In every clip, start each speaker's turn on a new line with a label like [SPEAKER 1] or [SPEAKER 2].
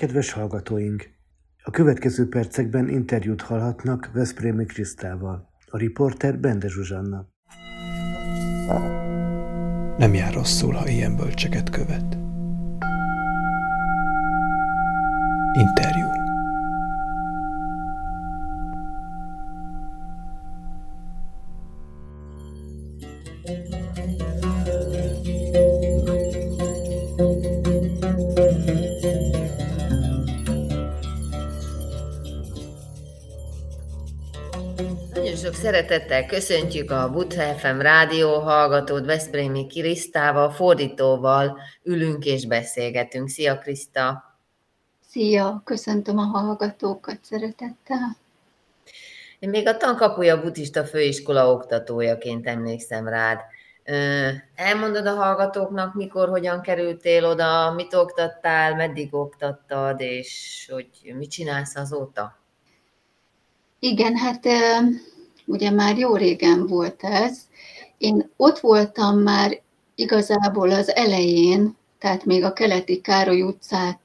[SPEAKER 1] Kedves hallgatóink! A következő percekben interjút hallhatnak Veszprémi Krisztával, a riporter Bende Zsuzsanna.
[SPEAKER 2] Nem jár rosszul, ha ilyen bölcseket követ. Interjú
[SPEAKER 3] Szeretettel köszöntjük a Butha FM rádió hallgatót Veszprémi Krisztával, fordítóval ülünk és beszélgetünk. Szia Kriszta!
[SPEAKER 4] Szia! Köszöntöm a hallgatókat szeretettel!
[SPEAKER 3] Én még a Tankapuja Buddhista Főiskola oktatójaként emlékszem rád. Elmondod a hallgatóknak, mikor, hogyan kerültél oda, mit oktattál, meddig oktattad, és hogy mit csinálsz azóta?
[SPEAKER 4] Igen, hát ugye már jó régen volt ez. Én ott voltam már igazából az elején, tehát még a keleti Károly utcát,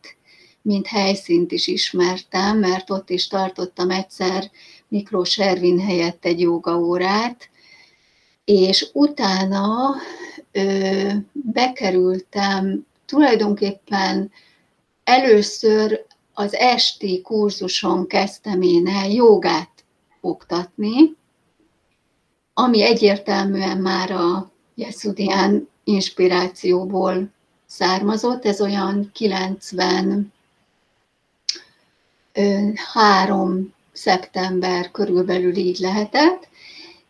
[SPEAKER 4] mint helyszínt is ismertem, mert ott is tartottam egyszer Miklós Ervin helyett egy jogaórát, és utána ö, bekerültem tulajdonképpen először az esti kurzuson kezdtem én el jogát oktatni, ami egyértelműen már a Jeszudián inspirációból származott, ez olyan 93 szeptember körülbelül így lehetett,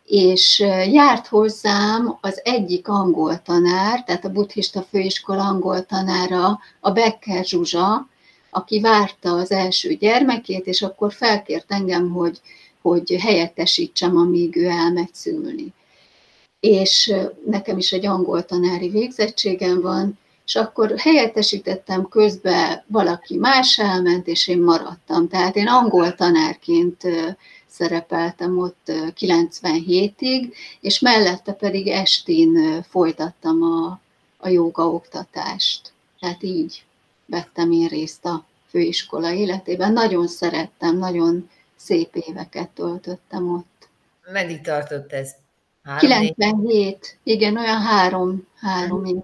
[SPEAKER 4] és járt hozzám az egyik angol tanár, tehát a buddhista főiskola angol tanára, a Becker Zsuzsa, aki várta az első gyermekét, és akkor felkért engem, hogy hogy helyettesítsem, amíg ő elmegy szülni. És nekem is egy angol tanári végzettségem van, és akkor helyettesítettem, közben valaki más elment, és én maradtam. Tehát én angol tanárként szerepeltem ott 97-ig, és mellette pedig estén folytattam a, a joga oktatást. Tehát így vettem én részt a főiskola életében. Nagyon szerettem, nagyon szép éveket töltöttem ott.
[SPEAKER 3] Meddig tartott ez?
[SPEAKER 4] Három 97, év? igen, olyan három, három év.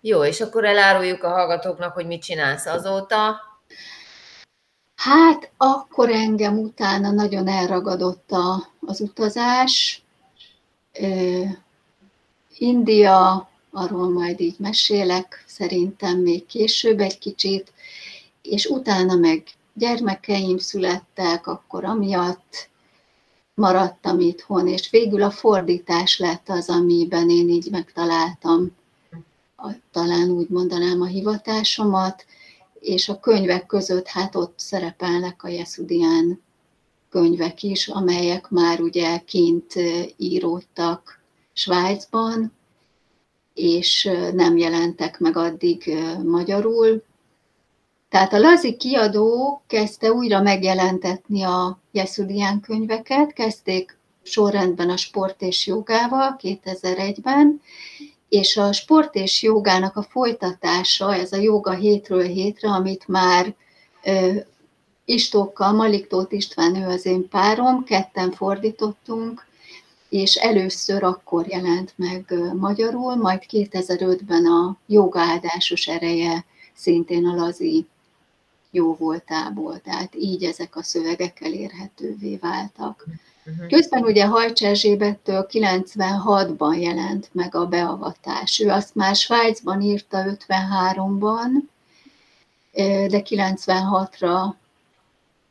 [SPEAKER 3] Jó, és akkor eláruljuk a hallgatóknak, hogy mit csinálsz azóta.
[SPEAKER 4] Hát akkor engem utána nagyon elragadott a, az utazás. India, arról majd így mesélek, szerintem még később egy kicsit, és utána meg gyermekeim születtek, akkor amiatt maradtam itthon, és végül a fordítás lett az, amiben én így megtaláltam, a, talán úgy mondanám a hivatásomat, és a könyvek között hát ott szerepelnek a Jeszudián könyvek is, amelyek már ugye kint íródtak Svájcban, és nem jelentek meg addig magyarul, tehát a Lazi kiadó kezdte újra megjelentetni a Jeszudián könyveket, kezdték sorrendben a sport és jogával 2001-ben, és a sport és jogának a folytatása, ez a joga hétről hétre, amit már ö, Istókkal, Maliktót István, ő az én párom, ketten fordítottunk, és először akkor jelent meg magyarul, majd 2005-ben a joga áldásos ereje szintén a Lazi jó voltából, tehát így ezek a szövegek elérhetővé váltak. Uh-huh. Közben ugye Hajcs Erzsébettől 96-ban jelent meg a beavatás. Ő azt már Svájcban írta 53-ban, de 96-ra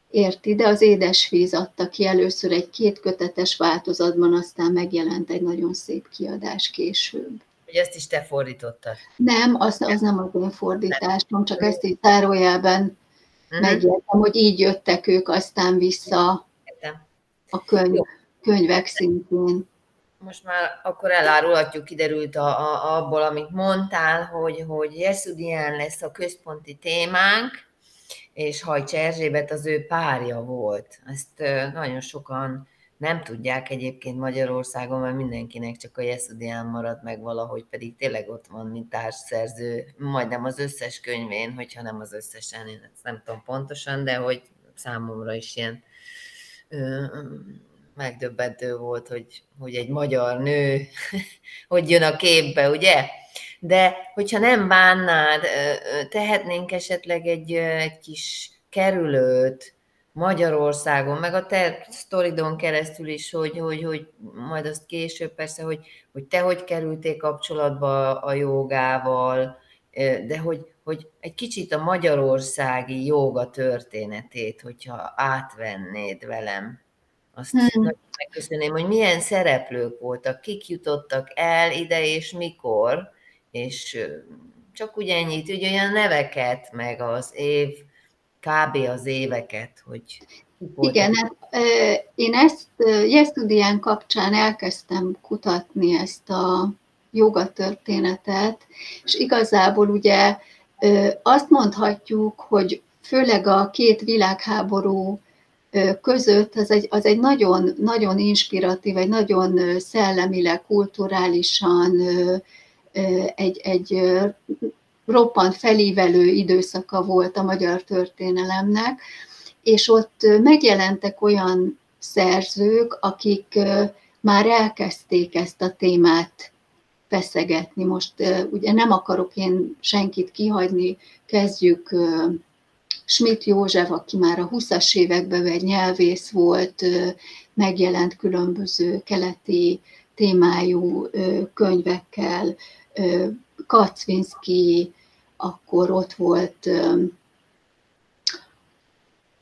[SPEAKER 4] ért ide. Az Édesvíz adta ki először egy kétkötetes változatban, aztán megjelent egy nagyon szép kiadás később.
[SPEAKER 3] Hogy ezt is te fordítottad?
[SPEAKER 4] Nem, az, az nem az én fordításom, csak ezt így zárójelben uh-huh. megértem, hogy így jöttek ők aztán vissza a könyv, könyvek szintén.
[SPEAKER 3] Most már akkor elárulhatjuk, kiderült a, a, abból, amit mondtál, hogy, hogy Jeszudián lesz a központi témánk, és Hajcs Erzsébet az ő párja volt. Ezt nagyon sokan nem tudják egyébként Magyarországon, mert mindenkinek csak a Jeszudián marad meg valahogy, pedig tényleg ott van, mint társszerző, majdnem az összes könyvén, hogyha nem az összesen, én ezt nem tudom pontosan, de hogy számomra is ilyen ö, megdöbbentő volt, hogy, hogy egy magyar nő hogy jön a képbe, ugye? De hogyha nem bánnád, tehetnénk esetleg egy, egy kis kerülőt, Magyarországon, meg a te sztoridon keresztül is, hogy, hogy, hogy majd azt később persze, hogy, hogy te hogy kerültél kapcsolatba a jogával, de hogy, hogy egy kicsit a magyarországi joga történetét, hogyha átvennéd velem, azt hmm. megköszönném, hogy milyen szereplők voltak, kik jutottak el ide és mikor, és csak úgy ennyit, ugye olyan neveket, meg az év, kb. az éveket, hogy
[SPEAKER 4] igen, hát, én ezt Jesztudián kapcsán elkezdtem kutatni ezt a joga történetet, és igazából ugye azt mondhatjuk, hogy főleg a két világháború között az egy, az egy nagyon, nagyon inspiratív, egy nagyon szellemileg, kulturálisan egy, egy roppant felívelő időszaka volt a magyar történelemnek, és ott megjelentek olyan szerzők, akik már elkezdték ezt a témát feszegetni. Most ugye nem akarok én senkit kihagyni, kezdjük Schmidt József, aki már a 20-as években egy nyelvész volt, megjelent különböző keleti témájú könyvekkel, Kacvinski, akkor ott volt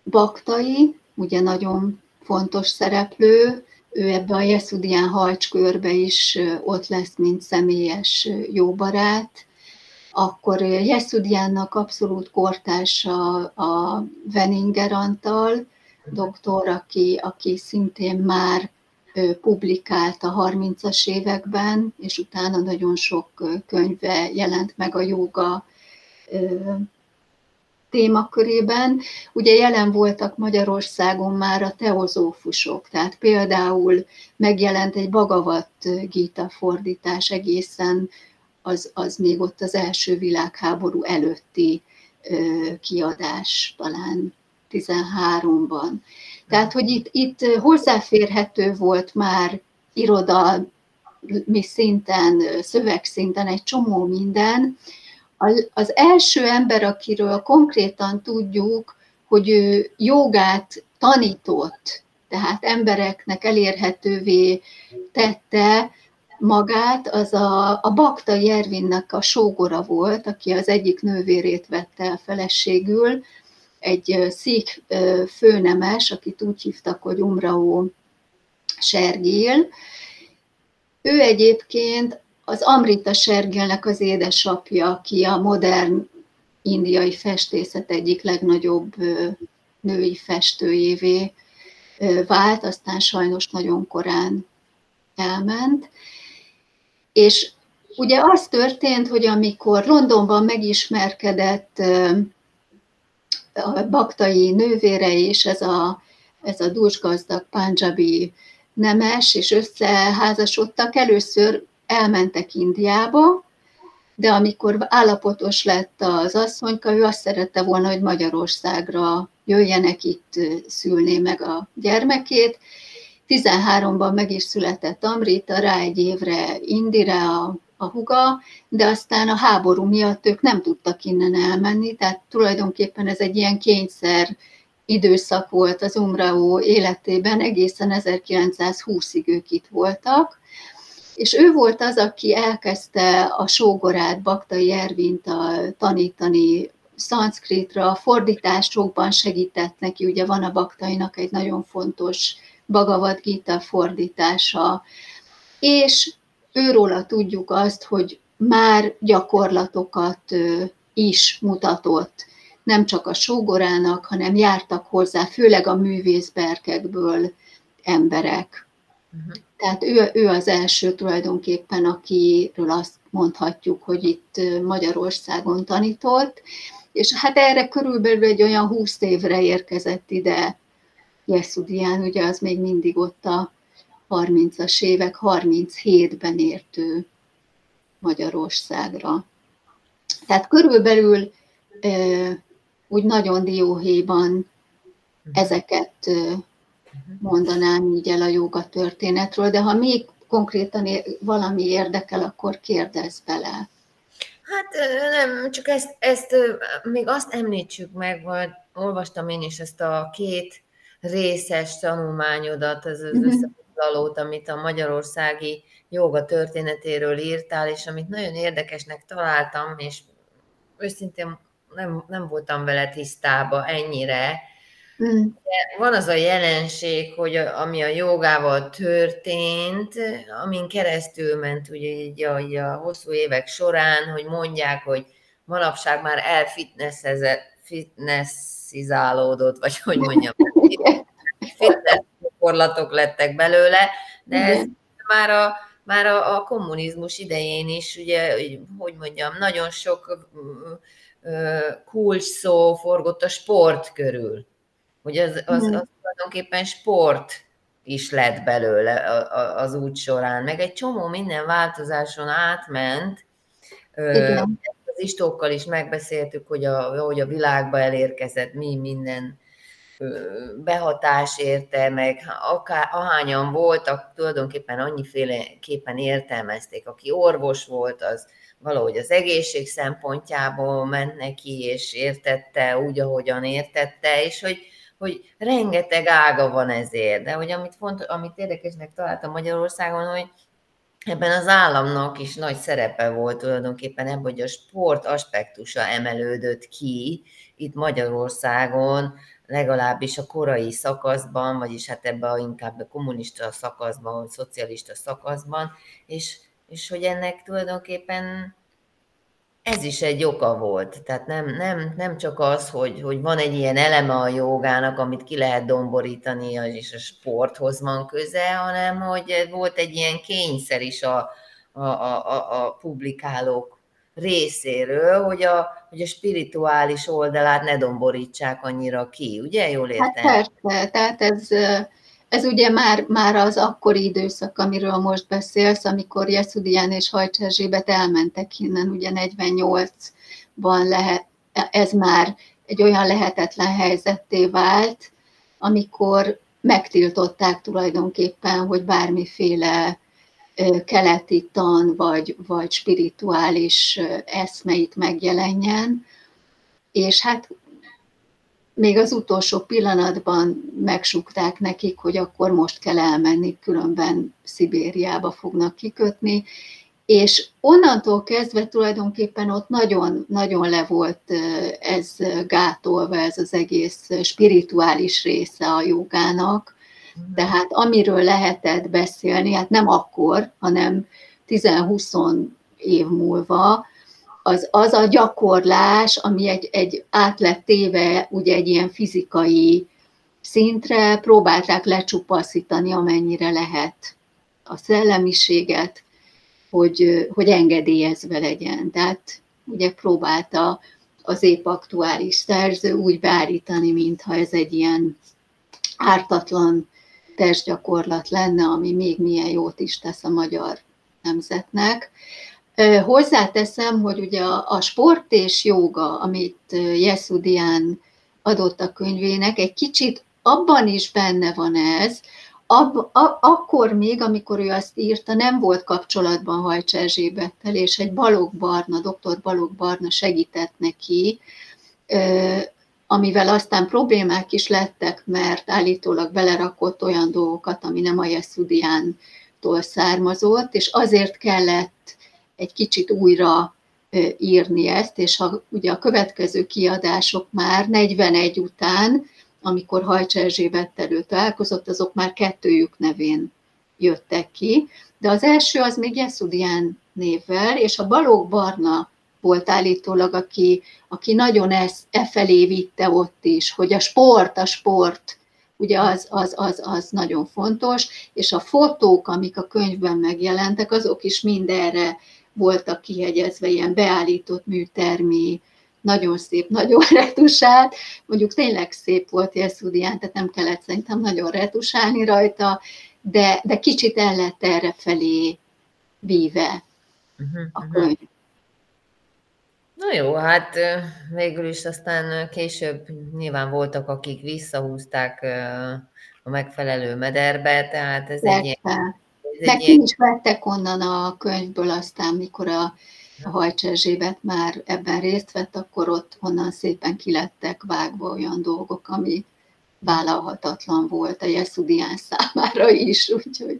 [SPEAKER 4] Baktai, ugye nagyon fontos szereplő, ő ebbe a Jeszudián halcskörbe is ott lesz, mint személyes jó barát. Akkor Jeszudiánnak abszolút kortársa a Veninger Antal, doktor, aki, aki szintén már publikált a 30-as években, és utána nagyon sok könyve jelent meg a joga témakörében. Ugye jelen voltak Magyarországon már a teozófusok, tehát például megjelent egy Bagavat Gita fordítás egészen, az, az még ott az első világháború előtti kiadás, talán 13-ban. Tehát, hogy itt, itt hozzáférhető volt már irodalmi szinten, szövegszinten egy csomó minden, az első ember, akiről konkrétan tudjuk, hogy ő jogát tanított, tehát embereknek elérhetővé tette magát, az a, a Bakta Jervinnek a sógora volt, aki az egyik nővérét vette el feleségül, egy szik főnemes, akit úgy hívtak, hogy Umraó Sergél. Ő egyébként az Amrita Sergélnek az édesapja, aki a modern indiai festészet egyik legnagyobb női festőjévé vált, aztán sajnos nagyon korán elment. És ugye az történt, hogy amikor Londonban megismerkedett a baktai nővére és ez a, ez a dúsgazdag panjabi nemes, és összeházasodtak, először elmentek Indiába, de amikor állapotos lett az asszonyka, ő azt szerette volna, hogy Magyarországra jöjjenek, itt szülné meg a gyermekét. 13-ban meg is született Amrita, rá egy évre Indira, a, a huga, de aztán a háború miatt ők nem tudtak innen elmenni, tehát tulajdonképpen ez egy ilyen kényszer időszak volt az Umraó életében, egészen 1920-ig ők itt voltak, és ő volt az, aki elkezdte a sógorát, Baktai Ervint a, tanítani szanszkritra, fordításokban segített neki, ugye van a Baktainak egy nagyon fontos Bhagavad Gita fordítása, és őróla tudjuk azt, hogy már gyakorlatokat is mutatott, nem csak a sógorának, hanem jártak hozzá, főleg a művészberkekből emberek. Uh-huh. Tehát ő, ő az első tulajdonképpen, akiről azt mondhatjuk, hogy itt Magyarországon tanított, és hát erre körülbelül egy olyan húsz évre érkezett ide Jeszudián, ugye az még mindig ott a 30-as évek 37-ben ért ő Magyarországra. Tehát körülbelül úgy nagyon dióhéjban ezeket mondanám így el a joga történetről, de ha még konkrétan valami érdekel, akkor kérdezz bele.
[SPEAKER 3] Hát nem, csak ezt, ezt még azt említsük meg, vagy olvastam én is ezt a két részes tanulmányodat, ez az uh-huh. Összefoglalót, amit a magyarországi joga történetéről írtál, és amit nagyon érdekesnek találtam, és őszintén nem, nem voltam vele tisztába ennyire, Mm. Van az a jelenség, hogy a, ami a jogával történt, amin keresztül ment ugye így a, így a hosszú évek során, hogy mondják, hogy manapság már elfitnesszizálódott, vagy hogy mondjam, fitness gyakorlatok lettek belőle, de ez már a, már a, a kommunizmus idején is, ugye, hogy mondjam, nagyon sok kulcs szó forgott a sport körül hogy az, az, az tulajdonképpen sport is lett belőle az út során, meg egy csomó minden változáson átment. Igen. Az istókkal is megbeszéltük, hogy a, hogy a világba elérkezett, mi minden behatás érte, meg akár, ahányan voltak, tulajdonképpen annyiféleképpen értelmezték. Aki orvos volt, az valahogy az egészség szempontjából ment neki, és értette úgy, ahogyan értette, és hogy hogy rengeteg ága van ezért, de hogy amit, font, amit érdekesnek találtam Magyarországon, hogy ebben az államnak is nagy szerepe volt tulajdonképpen ebben, hogy a sport aspektusa emelődött ki itt Magyarországon, legalábbis a korai szakaszban, vagyis hát ebben a inkább a kommunista szakaszban, vagy szocialista szakaszban, és, és hogy ennek tulajdonképpen ez is egy oka volt. Tehát nem, nem, nem csak az, hogy, hogy van egy ilyen eleme a jogának, amit ki lehet domborítani, és a sporthoz van köze, hanem hogy volt egy ilyen kényszer is a, a, a, a publikálók részéről, hogy a, hogy a spirituális oldalát ne domborítsák annyira ki, ugye? Jól
[SPEAKER 4] hát értem? Hát persze, tehát ez ez ugye már, már az akkori időszak, amiről most beszélsz, amikor Jeszudián és Hajcs Erzsébet elmentek innen, ugye 48-ban lehet, ez már egy olyan lehetetlen helyzetté vált, amikor megtiltották tulajdonképpen, hogy bármiféle keleti tan vagy, vagy spirituális eszmeit megjelenjen, és hát még az utolsó pillanatban megsukták nekik, hogy akkor most kell elmenni, különben Szibériába fognak kikötni, és onnantól kezdve tulajdonképpen ott nagyon, nagyon le volt ez gátolva, ez az egész spirituális része a jogának, tehát amiről lehetett beszélni, hát nem akkor, hanem 10-20 év múlva, az, az a gyakorlás, ami egy, egy át lett téve ugye egy ilyen fizikai szintre, próbálták lecsupaszítani, amennyire lehet a szellemiséget, hogy, hogy engedélyezve legyen. Tehát ugye próbálta az épp aktuális szerző úgy beállítani, mintha ez egy ilyen ártatlan testgyakorlat lenne, ami még milyen jót is tesz a magyar nemzetnek. Hozzáteszem, hogy ugye a, sport és joga, amit Jeszudian adott a könyvének, egy kicsit abban is benne van ez, Ab, a, akkor még, amikor ő azt írta, nem volt kapcsolatban Hajcs Erzsébettel, és egy Balog Barna, dr. Balog Barna segített neki, amivel aztán problémák is lettek, mert állítólag belerakott olyan dolgokat, ami nem a Jeszudiántól származott, és azért kellett egy kicsit újra írni ezt, és ha ugye a következő kiadások már 41 után, amikor Hajcs Erzsébettel ő találkozott, azok már kettőjük nevén jöttek ki, de az első az még Jeszudián névvel, és a Balóg Barna volt állítólag, aki, aki nagyon ez, e felé vitte ott is, hogy a sport, a sport, ugye az, az, az, az nagyon fontos, és a fotók, amik a könyvben megjelentek, azok is mind erre voltak kihegyezve ilyen beállított műtermi, nagyon szép, nagyon retusált, mondjuk tényleg szép volt Jeszudián, tehát nem kellett szerintem nagyon retusálni rajta, de, de kicsit el lett erre felé víve
[SPEAKER 3] Uh-huh,
[SPEAKER 4] a
[SPEAKER 3] uh-huh.
[SPEAKER 4] könyv.
[SPEAKER 3] Na jó, hát végül is aztán később nyilván voltak, akik visszahúzták a megfelelő mederbe, tehát ez egy ilyen, ez
[SPEAKER 4] Meg
[SPEAKER 3] egy ilyen
[SPEAKER 4] is vettek onnan a könyvből aztán, mikor a, Hajcs Erzsébet már ebben részt vett, akkor ott onnan szépen kilettek vágva olyan dolgok, ami vállalhatatlan volt a Jeszudián számára is, úgyhogy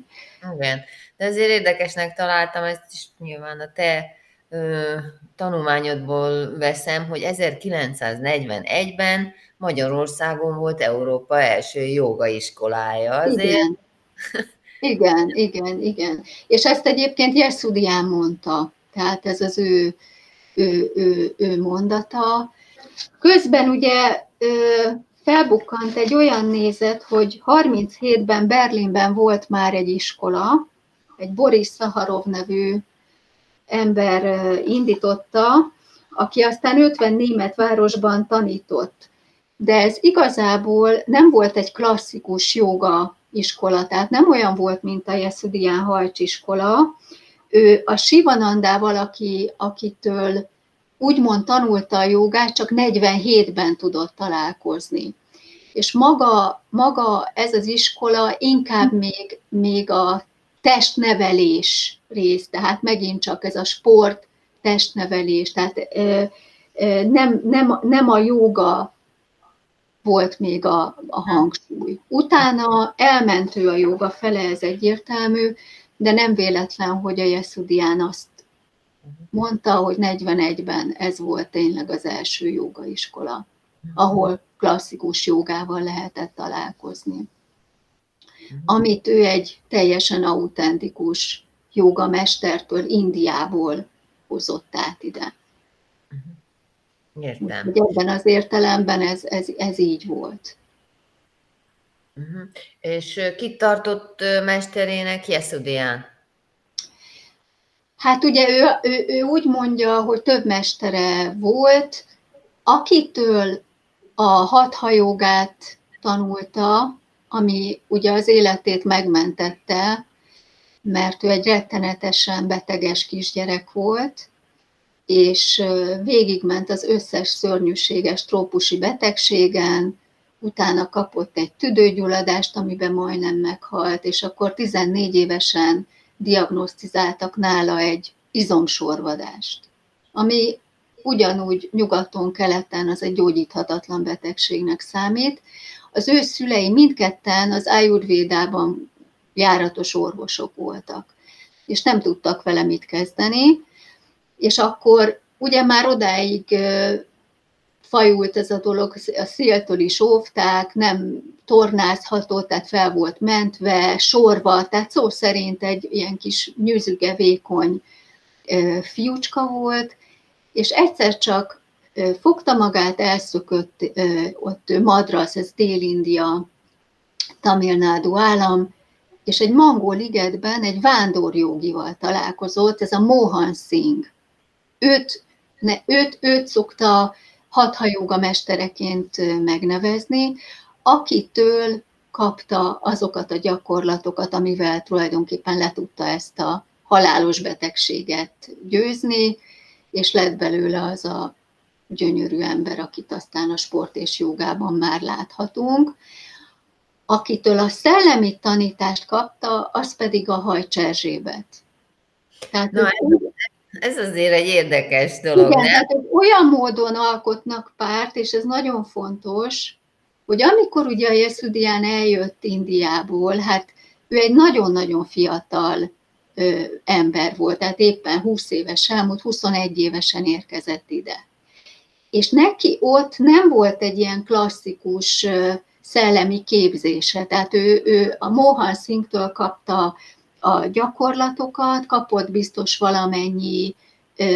[SPEAKER 3] Igen, de azért érdekesnek találtam, ezt is nyilván a te tanulmányodból veszem, hogy 1941-ben Magyarországon volt Európa első jogaiskolája.
[SPEAKER 4] Igen, igen, igen, igen. És ezt egyébként Jeszudián mondta, tehát ez az ő, ő, ő, ő mondata. Közben ugye felbukkant egy olyan nézet, hogy 37-ben Berlinben volt már egy iskola, egy Boris Szaharov nevű ember indította, aki aztán 50 német városban tanított. De ez igazából nem volt egy klasszikus joga iskola, tehát nem olyan volt, mint a Jeszudián Hajcs iskola. Ő a Sivanandával, aki, akitől úgymond tanulta a jogát, csak 47-ben tudott találkozni. És maga, maga ez az iskola inkább még, még a testnevelés rész, tehát megint csak ez a sport, testnevelés, tehát nem, nem, nem a joga volt még a, a hangsúly. Utána elment ő a joga fele, ez egyértelmű, de nem véletlen, hogy a Jeszudián azt mondta, hogy 41-ben ez volt tényleg az első jogaiskola, ahol klasszikus jogával lehetett találkozni. Amit ő egy teljesen autentikus jogamestertől Indiából hozott át ide.
[SPEAKER 3] értem.
[SPEAKER 4] Úgyhogy ebben az értelemben ez, ez, ez így volt.
[SPEAKER 3] Uh-huh. És kit tartott mesterének Jeszudián?
[SPEAKER 4] Hát ugye ő, ő, ő úgy mondja, hogy több mestere volt, akitől a hathajogát tanulta, ami ugye az életét megmentette, mert ő egy rettenetesen beteges kisgyerek volt, és végigment az összes szörnyűséges trópusi betegségen, utána kapott egy tüdőgyulladást, amiben majdnem meghalt, és akkor 14 évesen diagnosztizáltak nála egy izomsorvadást, ami ugyanúgy nyugaton, keleten az egy gyógyíthatatlan betegségnek számít. Az ő szülei mindketten az Ayurvédában járatos orvosok voltak, és nem tudtak vele mit kezdeni, és akkor ugye már odáig fajult ez a dolog, a széltől is óvták, nem tornázhatott, tehát fel volt mentve, sorva, tehát szó szerint egy ilyen kis nyűzüge, vékony fiúcska volt, és egyszer csak fogta magát, elszökött ott Madras, ez Dél-India, Tamil Nadu állam, és egy mangol ligetben egy vándorjogival találkozott, ez a Mohan Singh. Őt, ne, őt, őt szokta hathajóga mestereként megnevezni, akitől kapta azokat a gyakorlatokat, amivel tulajdonképpen le tudta ezt a halálos betegséget győzni, és lett belőle az a gyönyörű ember, akit aztán a sport és jogában már láthatunk. Akitől a szellemi tanítást kapta, az pedig a Hajcs Erzsébet. Tehát
[SPEAKER 3] Na, Ez azért egy érdekes dolog,
[SPEAKER 4] igen,
[SPEAKER 3] nem?
[SPEAKER 4] tehát olyan módon alkotnak párt, és ez nagyon fontos, hogy amikor ugye a Jeszudián eljött Indiából, hát ő egy nagyon-nagyon fiatal ö, ember volt, tehát éppen 20 éves elmúlt, 21 évesen érkezett ide. És neki ott nem volt egy ilyen klasszikus szellemi képzése, tehát ő, ő a Mohan Singhtől kapta a gyakorlatokat, kapott biztos valamennyi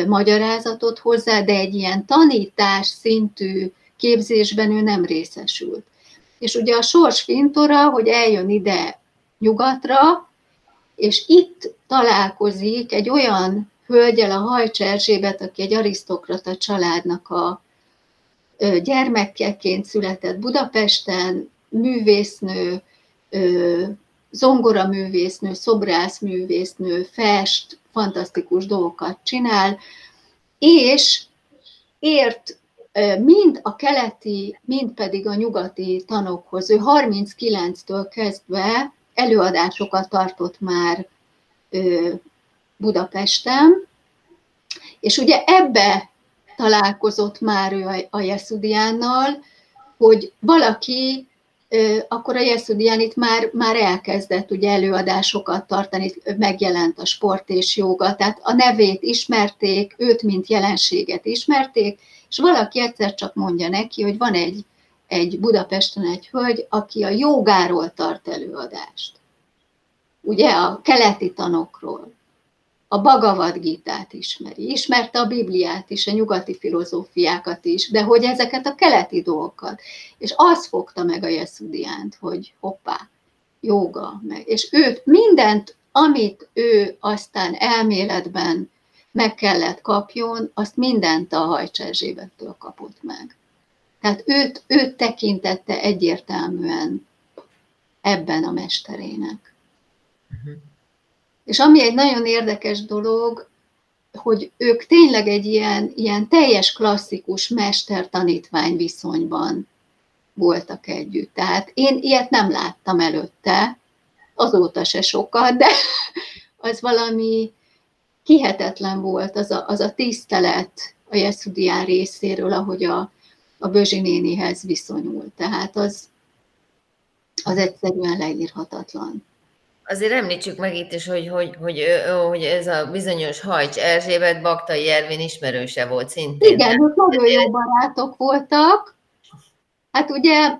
[SPEAKER 4] magyarázatot hozzá, de egy ilyen tanítás szintű képzésben ő nem részesült. És ugye a sors fintora, hogy eljön ide nyugatra, és itt találkozik egy olyan hölgyel, a Hajcs Erzsébet, aki egy arisztokrata családnak a gyermekeként született Budapesten, művésznő, zongoraművésznő, szobrászművésznő, fest, fantasztikus dolgokat csinál, és ért mind a keleti, mind pedig a nyugati tanokhoz. Ő 39-től kezdve előadásokat tartott már Budapesten, és ugye ebbe találkozott már ő a Jeszudiánnal, hogy valaki, akkor a Jeszudián itt már, már elkezdett ugye előadásokat tartani, megjelent a sport és joga, tehát a nevét ismerték, őt mint jelenséget ismerték, és valaki egyszer csak mondja neki, hogy van egy, egy Budapesten egy hölgy, aki a jogáról tart előadást. Ugye a keleti tanokról a Bhagavad Gitát ismeri, ismerte a Bibliát is, a nyugati filozófiákat is, de hogy ezeket a keleti dolgokat. És az fogta meg a Jeszudiánt, hogy hoppá, joga, meg. És őt mindent, amit ő aztán elméletben meg kellett kapjon, azt mindent a Hajcs Erzsébettől kapott meg. Tehát őt, őt tekintette egyértelműen ebben a mesterének. Uh-huh. És ami egy nagyon érdekes dolog, hogy ők tényleg egy ilyen, ilyen teljes klasszikus mester-tanítvány viszonyban voltak együtt. Tehát én ilyet nem láttam előtte, azóta se sokat, de az valami hihetetlen volt az a, az a tisztelet a Jeszudián részéről, ahogy a, a Bözsi nénihez viszonyult. Tehát az, az egyszerűen leírhatatlan.
[SPEAKER 3] Azért említsük meg itt is, hogy, hogy, hogy, hogy ez a bizonyos Hajcs Erzsébet Baktai Ervin ismerőse volt szintén.
[SPEAKER 4] Igen, ők nagyon jó barátok voltak. Hát ugye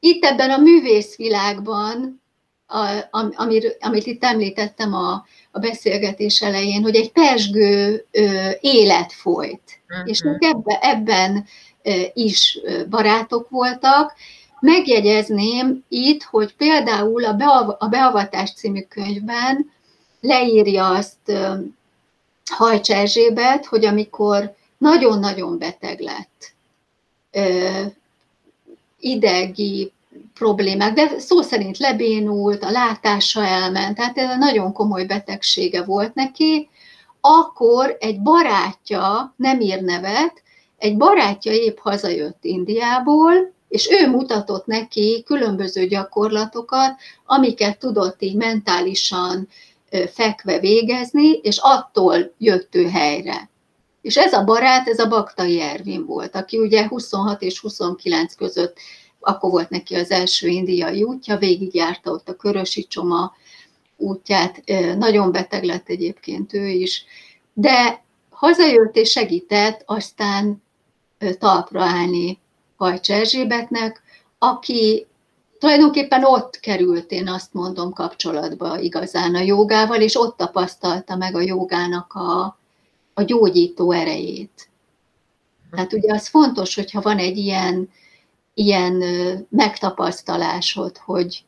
[SPEAKER 4] itt ebben a művészvilágban, a, amir, amit itt említettem a, a beszélgetés elején, hogy egy persgő ö, élet folyt. Uh-huh. És ők ebbe, ebben ö, is barátok voltak, Megjegyezném itt, hogy például a, Beav- Beavatás című könyvben leírja azt Hajcs Erzsébet, hogy amikor nagyon-nagyon beteg lett, idegi problémák, de szó szerint lebénult, a látása elment, tehát ez nagyon komoly betegsége volt neki, akkor egy barátja, nem ír nevet, egy barátja épp hazajött Indiából, és ő mutatott neki különböző gyakorlatokat, amiket tudott így mentálisan fekve végezni, és attól jött ő helyre. És ez a barát, ez a Baktai Ervin volt, aki ugye 26 és 29 között, akkor volt neki az első indiai útja, végigjárta ott a Körösi Csoma útját, nagyon beteg lett egyébként ő is, de hazajött és segített aztán talpra állni Hajcs Erzsébetnek, aki tulajdonképpen ott került, én azt mondom, kapcsolatba igazán a jogával, és ott tapasztalta meg a jogának a, a gyógyító erejét. Tehát ugye az fontos, hogyha van egy ilyen, ilyen megtapasztalásod, hogy,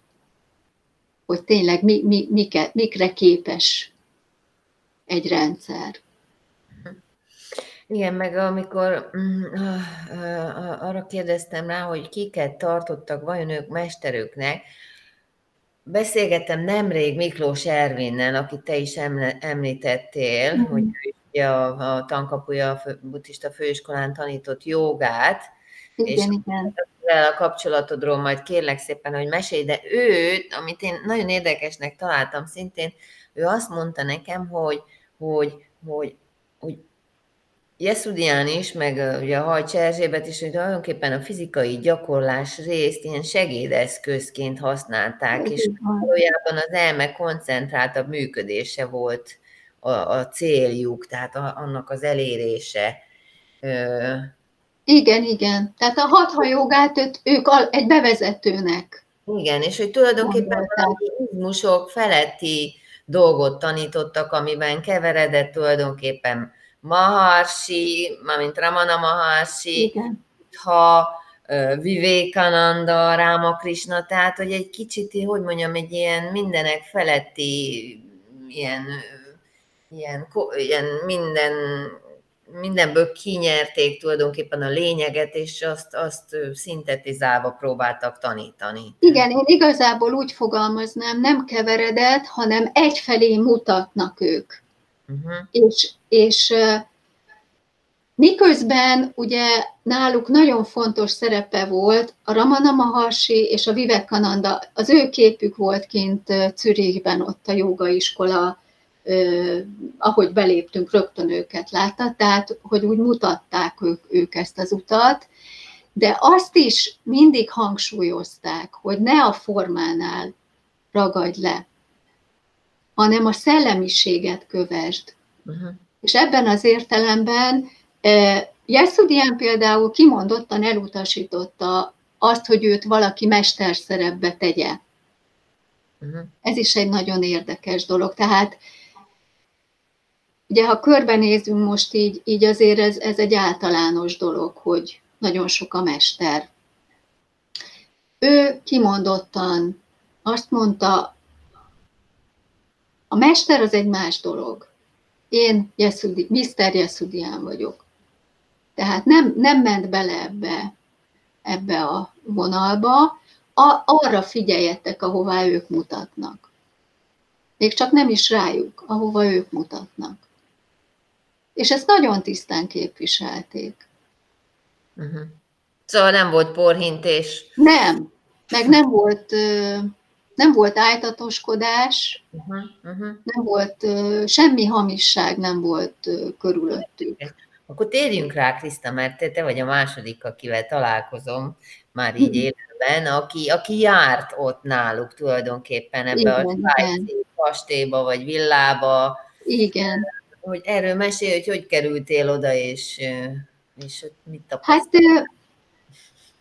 [SPEAKER 4] hogy tényleg mi, mi, mike, mikre képes egy rendszer.
[SPEAKER 3] Igen, meg amikor mm, arra kérdeztem rá, hogy kiket tartottak vajon ők mesterüknek, beszélgettem nemrég Miklós Ervinnel, akit te is említettél, mm. hogy ugye a, a tankapuja a buddhista főiskolán tanított jogát,
[SPEAKER 4] igen, és igen.
[SPEAKER 3] a kapcsolatodról majd kérlek szépen, hogy mesélj, de ő, amit én nagyon érdekesnek találtam szintén, ő azt mondta nekem, hogy, hogy, hogy, hogy Jeszudián is, meg ugye a Hajcs Erzsébet is, hogy tulajdonképpen a fizikai gyakorlás részt ilyen segédeszközként használták, és valójában az elme koncentráltabb működése volt a, a céljuk, tehát a, annak az elérése.
[SPEAKER 4] Igen, igen. Tehát a hatha jogát ők egy bevezetőnek.
[SPEAKER 3] Igen, és hogy tulajdonképpen a izmusok feletti dolgot tanítottak, amiben keveredett tulajdonképpen Maharshi, mint Ramana Maharshi, Igen. ha Vivekananda, Ráma Krishna, tehát hogy egy kicsit, hogy mondjam, egy ilyen mindenek feletti, ilyen, ilyen, ilyen minden mindenből kinyerték tulajdonképpen a lényeget, és azt, azt szintetizálva próbáltak tanítani.
[SPEAKER 4] Igen, én igazából úgy fogalmaznám, nem keveredett, hanem egyfelé mutatnak ők. Uh-huh. És, és miközben ugye náluk nagyon fontos szerepe volt a Ramana Maharshi és a Vivekananda, az ő képük volt kint Zürichben, ott a jogaiskola ahogy beléptünk, rögtön őket látta, tehát hogy úgy mutatták ők, ők ezt az utat, de azt is mindig hangsúlyozták, hogy ne a formánál ragadj le, hanem a szellemiséget kövesd. Uh-huh. És ebben az értelemben Jeszudian például kimondottan elutasította azt, hogy őt valaki mesterszerepbe tegye. Uh-huh. Ez is egy nagyon érdekes dolog. Tehát Ugye, ha körbenézünk most így, így azért ez, ez egy általános dolog, hogy nagyon sok a mester. Ő kimondottan azt mondta, a mester az egy más dolog. Én Jeszudi, Mr. Jeszudián vagyok. Tehát nem, nem ment bele ebbe, ebbe a vonalba, a, arra figyeljetek, ahová ők mutatnak. Még csak nem is rájuk, ahova ők mutatnak. És ezt nagyon tisztán képviselték.
[SPEAKER 3] Uh-huh. Szóval nem volt porhintés?
[SPEAKER 4] Nem, meg nem volt, nem volt ájtatoskodás, uh-huh, uh-huh. nem volt semmi hamisság nem volt körülöttük.
[SPEAKER 3] Akkor térjünk rá, Kriszta, mert te, te vagy a második, akivel találkozom már így élőben, aki, aki járt ott náluk tulajdonképpen ebbe igen, a svájci kastélyba vagy villába.
[SPEAKER 4] Igen
[SPEAKER 3] hogy erről mesélj, hogy hogy kerültél oda, és, és mit
[SPEAKER 4] tapasztaltál? Hát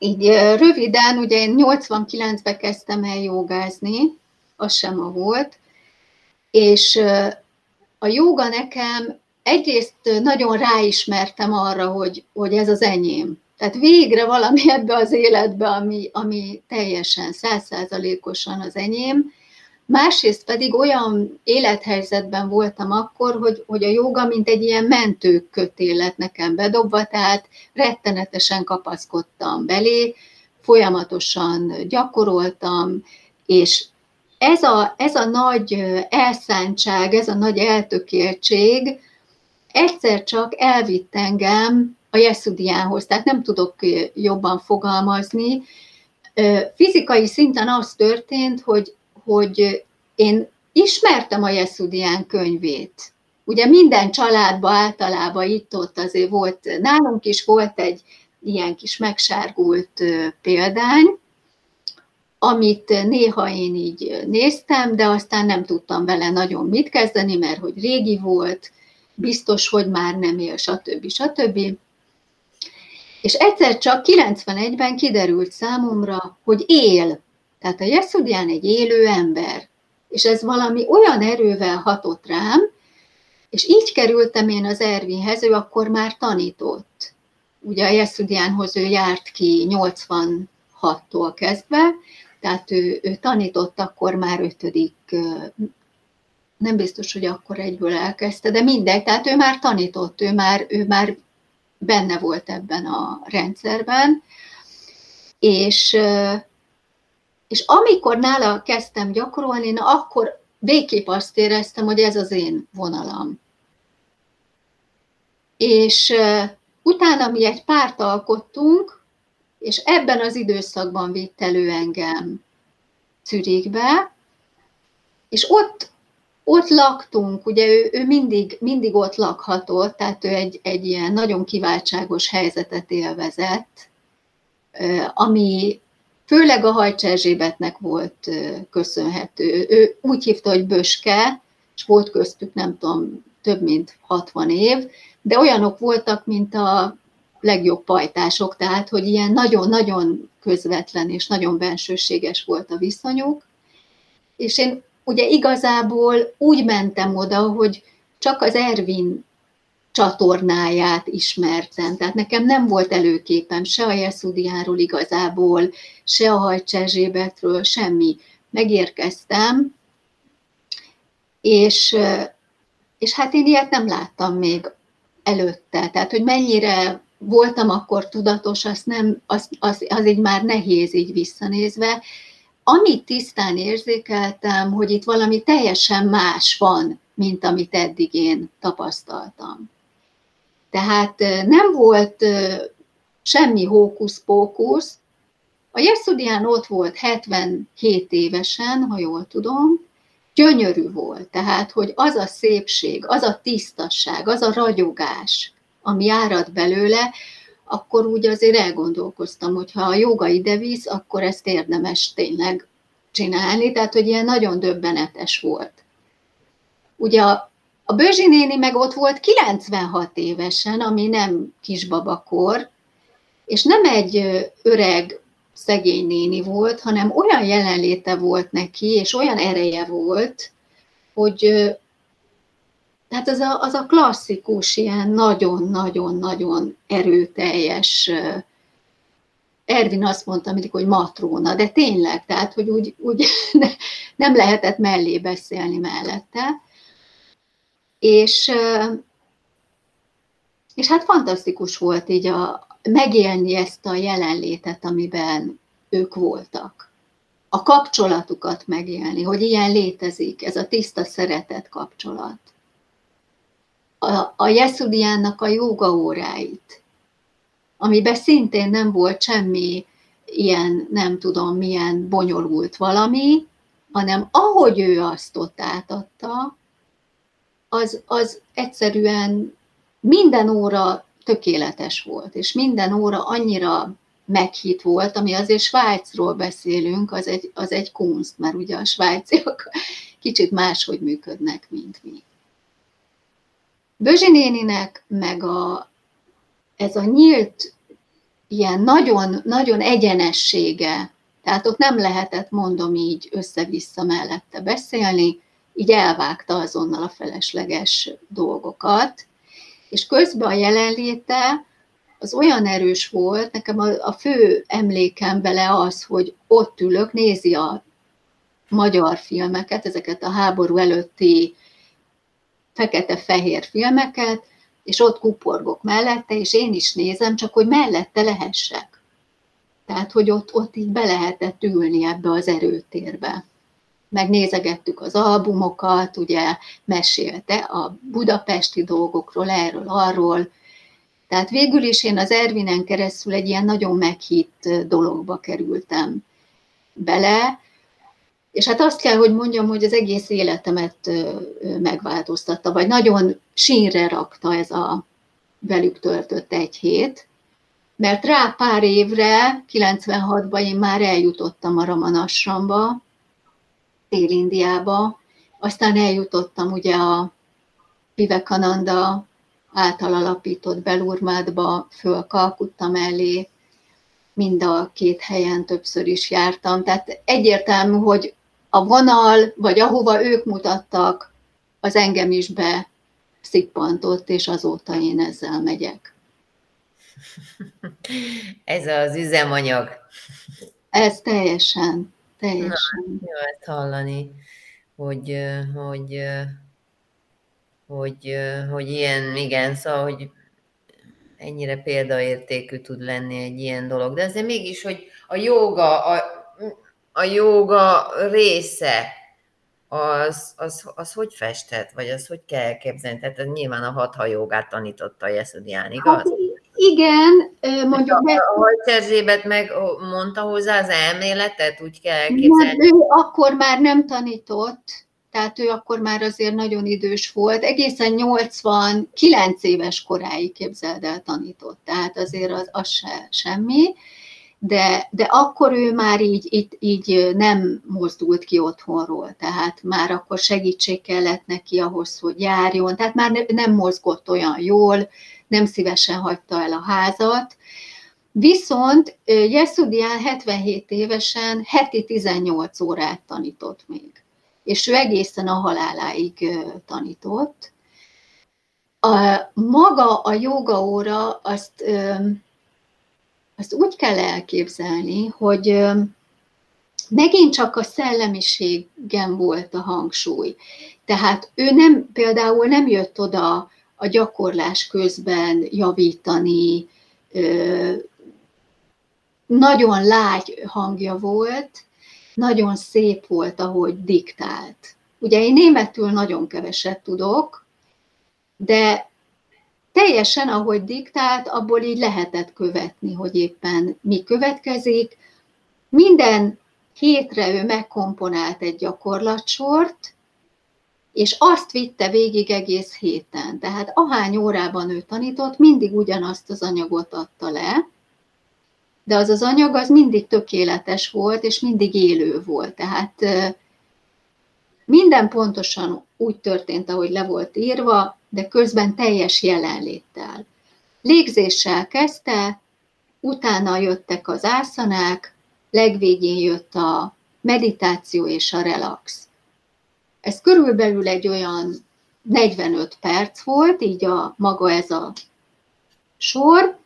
[SPEAKER 4] így röviden, ugye én 89-ben kezdtem el jogázni, az sem a volt, és a joga nekem egyrészt nagyon ráismertem arra, hogy, hogy ez az enyém. Tehát végre valami ebbe az életbe, ami, ami teljesen százszázalékosan az enyém, Másrészt pedig olyan élethelyzetben voltam akkor, hogy, hogy a joga mint egy ilyen mentőkötél lett nekem bedobva, tehát rettenetesen kapaszkodtam belé, folyamatosan gyakoroltam, és ez a, ez a nagy elszántság, ez a nagy eltökéltség egyszer csak elvitt engem a Jeszudiánhoz, tehát nem tudok jobban fogalmazni. Fizikai szinten az történt, hogy hogy én ismertem a Jeszudián könyvét. Ugye minden családban általában itt-ott azért volt, nálunk is volt egy ilyen kis megsárgult példány, amit néha én így néztem, de aztán nem tudtam vele nagyon mit kezdeni, mert hogy régi volt, biztos, hogy már nem él, stb. stb. És egyszer csak 91-ben kiderült számomra, hogy él. Tehát a Jeszudián egy élő ember, és ez valami olyan erővel hatott rám, és így kerültem én az Ervinhez, ő akkor már tanított. Ugye a Jeszudiánhoz ő járt ki 86-tól kezdve, tehát ő, ő tanított akkor már ötödik, nem biztos, hogy akkor egyből elkezdte, de mindegy, tehát ő már tanított, ő már, ő már benne volt ebben a rendszerben, és és amikor nála kezdtem gyakorolni, na akkor végképp azt éreztem, hogy ez az én vonalam. És utána mi egy párt alkottunk, és ebben az időszakban vitt elő engem Zürichbe, és ott, ott laktunk, ugye ő, ő mindig, mindig ott lakhatott, tehát ő egy, egy ilyen nagyon kiváltságos helyzetet élvezett, ami főleg a Hajcs Erzsébetnek volt köszönhető. Ő úgy hívta, hogy Böske, és volt köztük nem tudom, több mint 60 év, de olyanok voltak, mint a legjobb pajtások, tehát hogy ilyen nagyon-nagyon közvetlen és nagyon bensőséges volt a viszonyuk. És én ugye igazából úgy mentem oda, hogy csak az Ervin csatornáját ismertem. Tehát nekem nem volt előképem se a Jeszudiáról igazából, se a Hajcsezsébetről, semmi. Megérkeztem, és, és hát én ilyet nem láttam még előtte. Tehát, hogy mennyire voltam akkor tudatos, azt nem, az, az, az így már nehéz így visszanézve. Amit tisztán érzékeltem, hogy itt valami teljesen más van, mint amit eddig én tapasztaltam. Tehát nem volt semmi hókusz-pókusz. A Jeszudián ott volt 77 évesen, ha jól tudom, gyönyörű volt. Tehát, hogy az a szépség, az a tisztasság, az a ragyogás, ami árad belőle, akkor úgy azért elgondolkoztam, hogy ha a joga ide visz, akkor ezt érdemes tényleg csinálni, tehát hogy ilyen nagyon döbbenetes volt. Ugye a, a Bözsi néni meg ott volt 96 évesen, ami nem kisbabakor, és nem egy öreg szegény néni volt, hanem olyan jelenléte volt neki, és olyan ereje volt, hogy tehát az a, az a klasszikus, ilyen nagyon-nagyon-nagyon erőteljes, Ervin azt mondta mindig, hogy matróna, de tényleg, tehát, hogy úgy, úgy nem lehetett mellé beszélni mellette. És, és hát fantasztikus volt így a, megélni ezt a jelenlétet, amiben ők voltak. A kapcsolatukat megélni, hogy ilyen létezik, ez a tiszta szeretet kapcsolat. A, a Jeszudiánnak a joga óráit, amiben szintén nem volt semmi ilyen, nem tudom, milyen bonyolult valami, hanem ahogy ő azt ott átadta, az, az egyszerűen minden óra tökéletes volt, és minden óra annyira meghitt volt, ami azért Svájcról beszélünk, az egy, az egy kunst, mert ugye a svájciak kicsit máshogy működnek, mint mi. Bözsi néninek meg a, ez a nyílt, ilyen nagyon, nagyon egyenessége, tehát ott nem lehetett, mondom így, össze-vissza mellette beszélni, így elvágta azonnal a felesleges dolgokat, és közben a jelenléte az olyan erős volt, nekem a, a fő emlékem bele az, hogy ott ülök, nézi a magyar filmeket, ezeket a háború előtti fekete-fehér filmeket, és ott kuporgok mellette, és én is nézem, csak hogy mellette lehessek. Tehát, hogy ott, ott így be lehetett ülni ebbe az erőtérbe megnézegettük az albumokat, ugye mesélte a budapesti dolgokról, erről, arról. Tehát végül is én az Ervinen keresztül egy ilyen nagyon meghitt dologba kerültem bele, és hát azt kell, hogy mondjam, hogy az egész életemet megváltoztatta, vagy nagyon sínre rakta ez a velük töltött egy hét, mert rá pár évre, 96-ban én már eljutottam a Ramanasramba, Dél-Indiába, aztán eljutottam ugye a Vivekananda által alapított Belurmádba, föl Kalkutta mellé, mind a két helyen többször is jártam. Tehát egyértelmű, hogy a vonal, vagy ahova ők mutattak, az engem is be szippantott, és azóta én ezzel megyek.
[SPEAKER 3] Ez az üzemanyag.
[SPEAKER 4] Ez teljesen. Teljesen.
[SPEAKER 3] Na, jó ezt hallani, hogy, hogy, hogy, hogy ilyen, igen, szóval, hogy ennyire példaértékű tud lenni egy ilyen dolog. De azért mégis, hogy a joga, a, a joga része, az, az, az hogy festhet, vagy az hogy kell elképzelni? Tehát nyilván a hatha jogát tanította Jeszudián, igaz? Hát
[SPEAKER 4] igen, mondjuk...
[SPEAKER 3] A, a Erzsébet meg mondta hozzá az elméletet, úgy kell elképzelni?
[SPEAKER 4] Nem, ő akkor már nem tanított, tehát ő akkor már azért nagyon idős volt, egészen 89 éves koráig képzeld el tanított, tehát azért az, az se, semmi, de, de akkor ő már így, így, így nem mozdult ki otthonról, tehát már akkor segítség kellett neki ahhoz, hogy járjon, tehát már nem mozgott olyan jól, nem szívesen hagyta el a házat. Viszont Jeszudián 77 évesen heti 18 órát tanított még, és ő egészen a haláláig tanított. A, maga a joga óra, azt, azt úgy kell elképzelni, hogy megint csak a szellemiségen volt a hangsúly. Tehát ő nem, például nem jött oda a gyakorlás közben javítani, nagyon lágy hangja volt, nagyon szép volt, ahogy diktált. Ugye én németül nagyon keveset tudok, de teljesen ahogy diktált, abból így lehetett követni, hogy éppen mi következik. Minden hétre ő megkomponált egy gyakorlatsort, és azt vitte végig egész héten. Tehát ahány órában ő tanított, mindig ugyanazt az anyagot adta le, de az az anyag az mindig tökéletes volt, és mindig élő volt. Tehát minden pontosan úgy történt, ahogy le volt írva, de közben teljes jelenléttel. Légzéssel kezdte, utána jöttek az ászanák, legvégén jött a meditáció és a relax. Ez körülbelül egy olyan 45 perc volt, így a maga ez a sor,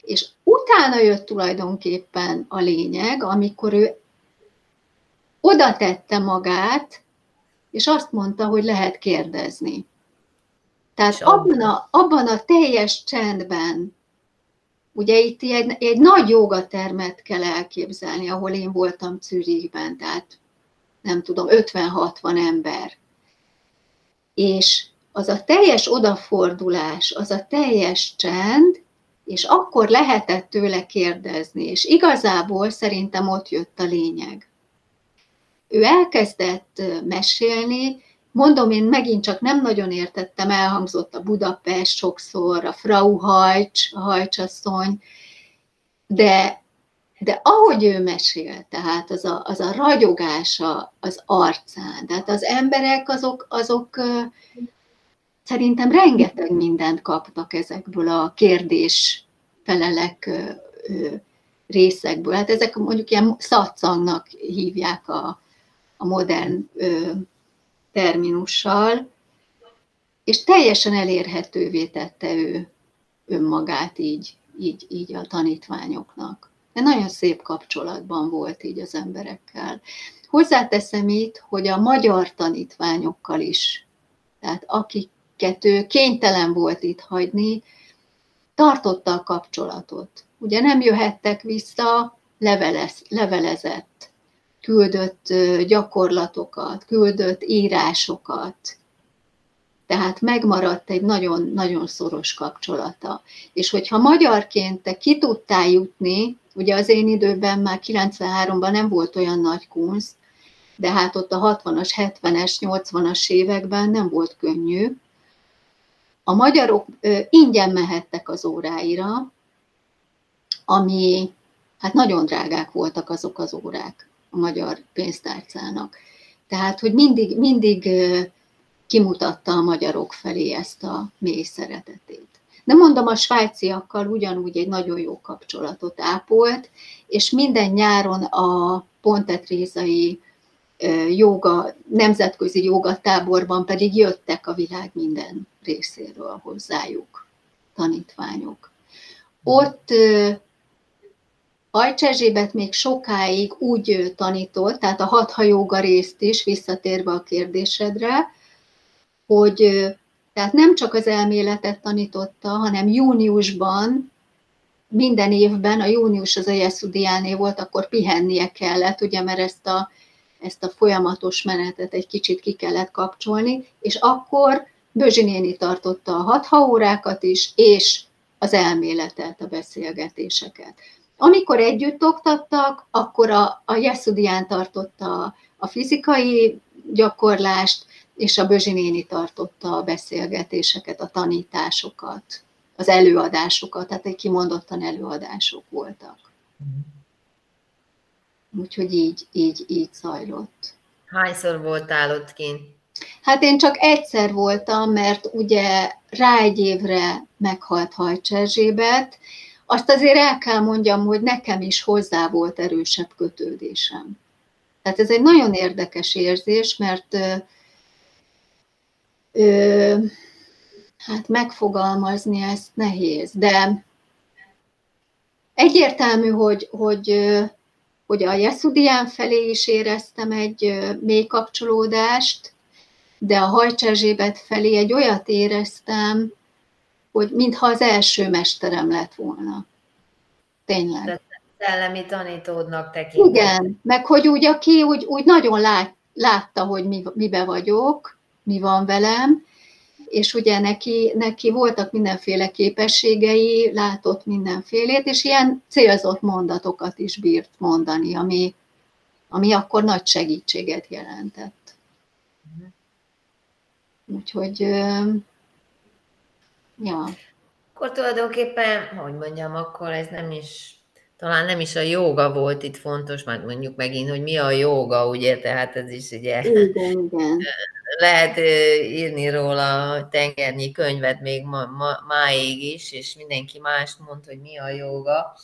[SPEAKER 4] és utána jött tulajdonképpen a lényeg, amikor ő oda tette magát, és azt mondta, hogy lehet kérdezni. Tehát abban a, abban a teljes csendben, ugye itt egy, egy nagy jogatermet kell elképzelni, ahol én voltam Zürichben, tehát nem tudom, 50-60 ember. És az a teljes odafordulás, az a teljes csend, és akkor lehetett tőle kérdezni, és igazából szerintem ott jött a lényeg. Ő elkezdett mesélni, mondom, én megint csak nem nagyon értettem, elhangzott a Budapest sokszor, a Frau Hajcs, a Hajcsasszony, de, de ahogy ő mesél, tehát az a, az a ragyogása az arcán, tehát az emberek azok, azok szerintem rengeteg mindent kapnak ezekből a kérdés felelek részekből. Hát ezek mondjuk ilyen szatszangnak hívják a, a modern ö, terminussal, és teljesen elérhetővé tette ő önmagát így, így, így a tanítványoknak. De nagyon szép kapcsolatban volt így az emberekkel. Hozzáteszem itt, hogy a magyar tanítványokkal is, tehát akiket ő kénytelen volt itt hagyni, tartotta a kapcsolatot. Ugye nem jöhettek vissza, levelez, levelezett, küldött gyakorlatokat, küldött írásokat, tehát megmaradt egy nagyon-nagyon szoros kapcsolata. És hogyha magyarként te ki tudtál jutni, ugye az én időben már 93-ban nem volt olyan nagy kunst, de hát ott a 60-as, 70-es, 80-as években nem volt könnyű, a magyarok ingyen mehettek az óráira, ami hát nagyon drágák voltak azok az órák a magyar pénztárcának. Tehát, hogy mindig, mindig kimutatta a magyarok felé ezt a mély szeretetét. De mondom, a svájciakkal ugyanúgy egy nagyon jó kapcsolatot ápolt, és minden nyáron a pontetrézai joga, nemzetközi jogatáborban pedig jöttek a világ minden részéről hozzájuk tanítványok. Ott Ajcs Erzsébet még sokáig úgy tanított, tehát a hatha joga részt is, visszatérve a kérdésedre, hogy tehát nem csak az elméletet tanította, hanem júniusban, minden évben, a június az a Jeszudiáné volt, akkor pihennie kellett, ugye, mert ezt a ezt a folyamatos menetet egy kicsit ki kellett kapcsolni, és akkor Bözsi néni tartotta a hatha órákat is, és az elméletet, a beszélgetéseket. Amikor együtt oktattak, akkor a, a Jeszudián tartotta a, a fizikai gyakorlást, és a Bözsi néni tartotta a beszélgetéseket, a tanításokat, az előadásokat, tehát egy kimondottan előadások voltak. Mm. Úgyhogy így, így, így zajlott.
[SPEAKER 3] Hányszor voltál ott kint?
[SPEAKER 4] Hát én csak egyszer voltam, mert ugye rá egy évre meghalt Hajcs Erzsébet. Azt azért el kell mondjam, hogy nekem is hozzá volt erősebb kötődésem. Tehát ez egy nagyon érdekes érzés, mert ö, hát megfogalmazni ezt nehéz, de egyértelmű, hogy, hogy hogy a Jeszudián felé is éreztem egy mély kapcsolódást, de a Hajcs Erzsébet felé egy olyat éreztem, hogy mintha az első mesterem lett volna. Tényleg.
[SPEAKER 3] De szellemi tanítódnak tekintett.
[SPEAKER 4] Igen, meg hogy úgy, aki úgy, úgy nagyon lát, látta, hogy mi, mibe vagyok, mi van velem, és ugye neki, neki voltak mindenféle képességei, látott mindenfélét, és ilyen célzott mondatokat is bírt mondani, ami, ami akkor nagy segítséget jelentett. Úgyhogy, ja.
[SPEAKER 3] Akkor tulajdonképpen, hogy mondjam, akkor ez nem is talán nem is a joga volt itt fontos, mert mondjuk megint, hogy mi a joga, ugye, tehát ez is ugye
[SPEAKER 4] igen, igen.
[SPEAKER 3] Lehet írni róla tengernyi könyvet még ma, ma, máig is, és mindenki más mond, hogy mi a joga,